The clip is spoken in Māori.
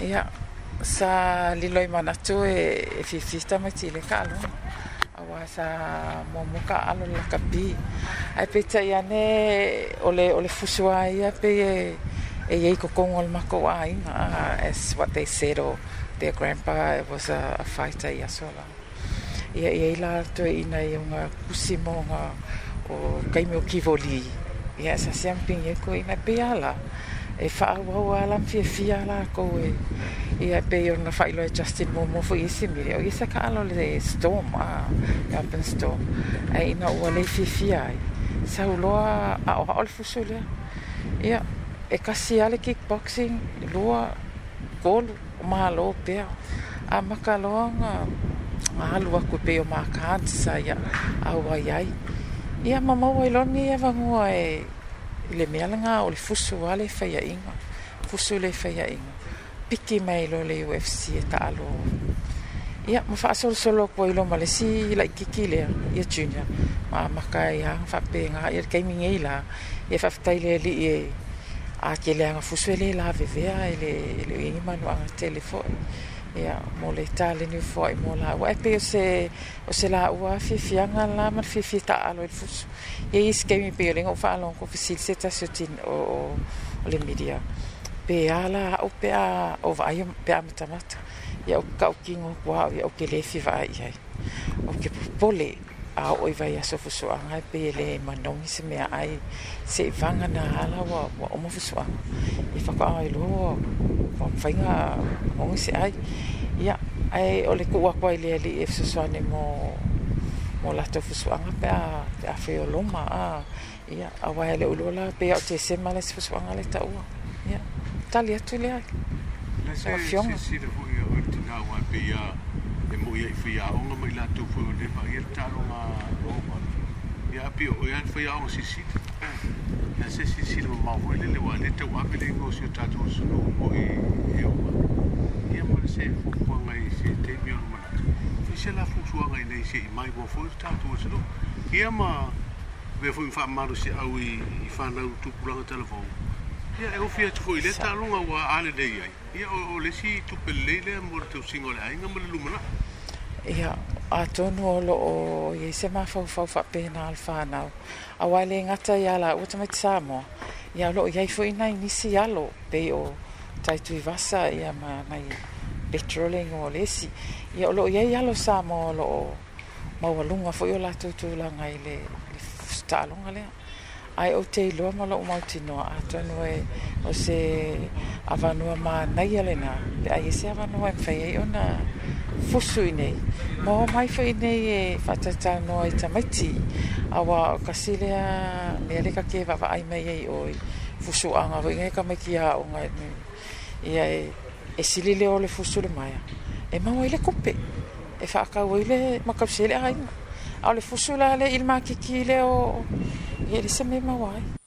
Ia, sa li loi manatu e, e fifista mai ti le kalo. Awa sa momoka alo la kapi. Ai pe tai ane ole, ole fusua ia pe e, e yei kokongo al mako wa inga. As what they said o their grandpa it was a, a fighter ia sola. Ia ia ila tu e ina i unga kusi mo unga o kaimeo kivoli. Ia sa siampin e ko ina pe ala. Ia e whaawau a lam fia fia la kou e i a pei o na whailoa e Justin Momo fu i se mire o i se ka alo le storm a ah, storm e ina ua le fia fia ai sa uloa a oha ole fusu lea ia e kasi ale kickboxing lua golu o maha loo pea a maka loa nga a alua kui pei o maha kaanti sa ia a uai ai ia mamau ailoni e vangua e i le mea o le fusu a le whaia inga. Fusu le whaia inga. Piki mai lo le UFC e ta alo. Ia, ma wha asolo solo kua ilo ma le si la i kiki lea, ia junior. Ma maka i e hanga wha pe nga, ia kei mingi e i la, ia wha fitai lea li e a ke lea nga fusu e le la vevea e le e ingi manu anga telefoni ya mo le italini foi mo la ua epe o se o se la ua fifianga la ma fifi ta alo il fusu ia isi kemi pe o lingo faalo ko fisil se tasio tin o, o, le media pe ala o pe a o vai o pe a matamata ia o kau kingo kua o ke le fi vai ia o ke pole a o i vai aso fuso a ngai e pe le e manongi se mea ai se i vanga na hala wa, wa oma fuso a i whaka ai lo wa mwhainga mongi se ai ia ai o le kua kua i le ali e fuso ane mo mo lato fuso a ngai pe a pe a feo loma a ia a wai le ulo la pe a o te se male se fuso a ngai le ta ua ia tali atu le ai Let's say, since you're here, what do you know, what e mo ia fi a onga mai la tu fu le pa ia ta lo ma lo ma ia pi o ia fi a onga si si ia se si si lo ma wele le wa le te wa pe le ngo si ta tu su lo mo i e o ma ia mo se fu fu nga i se te mi onga ma fi se la fu su nga i nei se i mai wo fu ta tu su lo ia ma ve fu fa ma lo si a u i fa na u tu pulanga telefon ia e o fi a tu fu i le ta lo nga wa ale de ia ia o le si tu pe le le mo te singole ai nga mo le lumana ia atonu o loo i se mafaufau faapena alefanau auā le gata ia laua tamaiti samoa ia loo iai foʻi nai nisi alo pei o taitui vasa ia ma mai petroling o lesi ia o loo iai alo samoa o loo maualuga foʻi o latou tulaga i le taaloga lea ae ou te iloa ma loo mautinoa atonu e o se avanua manaia lena le ai e se avanua e mafai ai ona fusu i nei. Mō mai fu i nei e whatata noa i tamaiti. Awa o kasilea me aleka ke wawa ai mai ei oi fusu anga. Woi ngai ka meki a o ngai nui. Ia e, e silile o le fusu le maia. E mau i le kupe. E whaaka ui le makausele a ima. A le fusu la le ilma ki le o... Ia le se me mawai.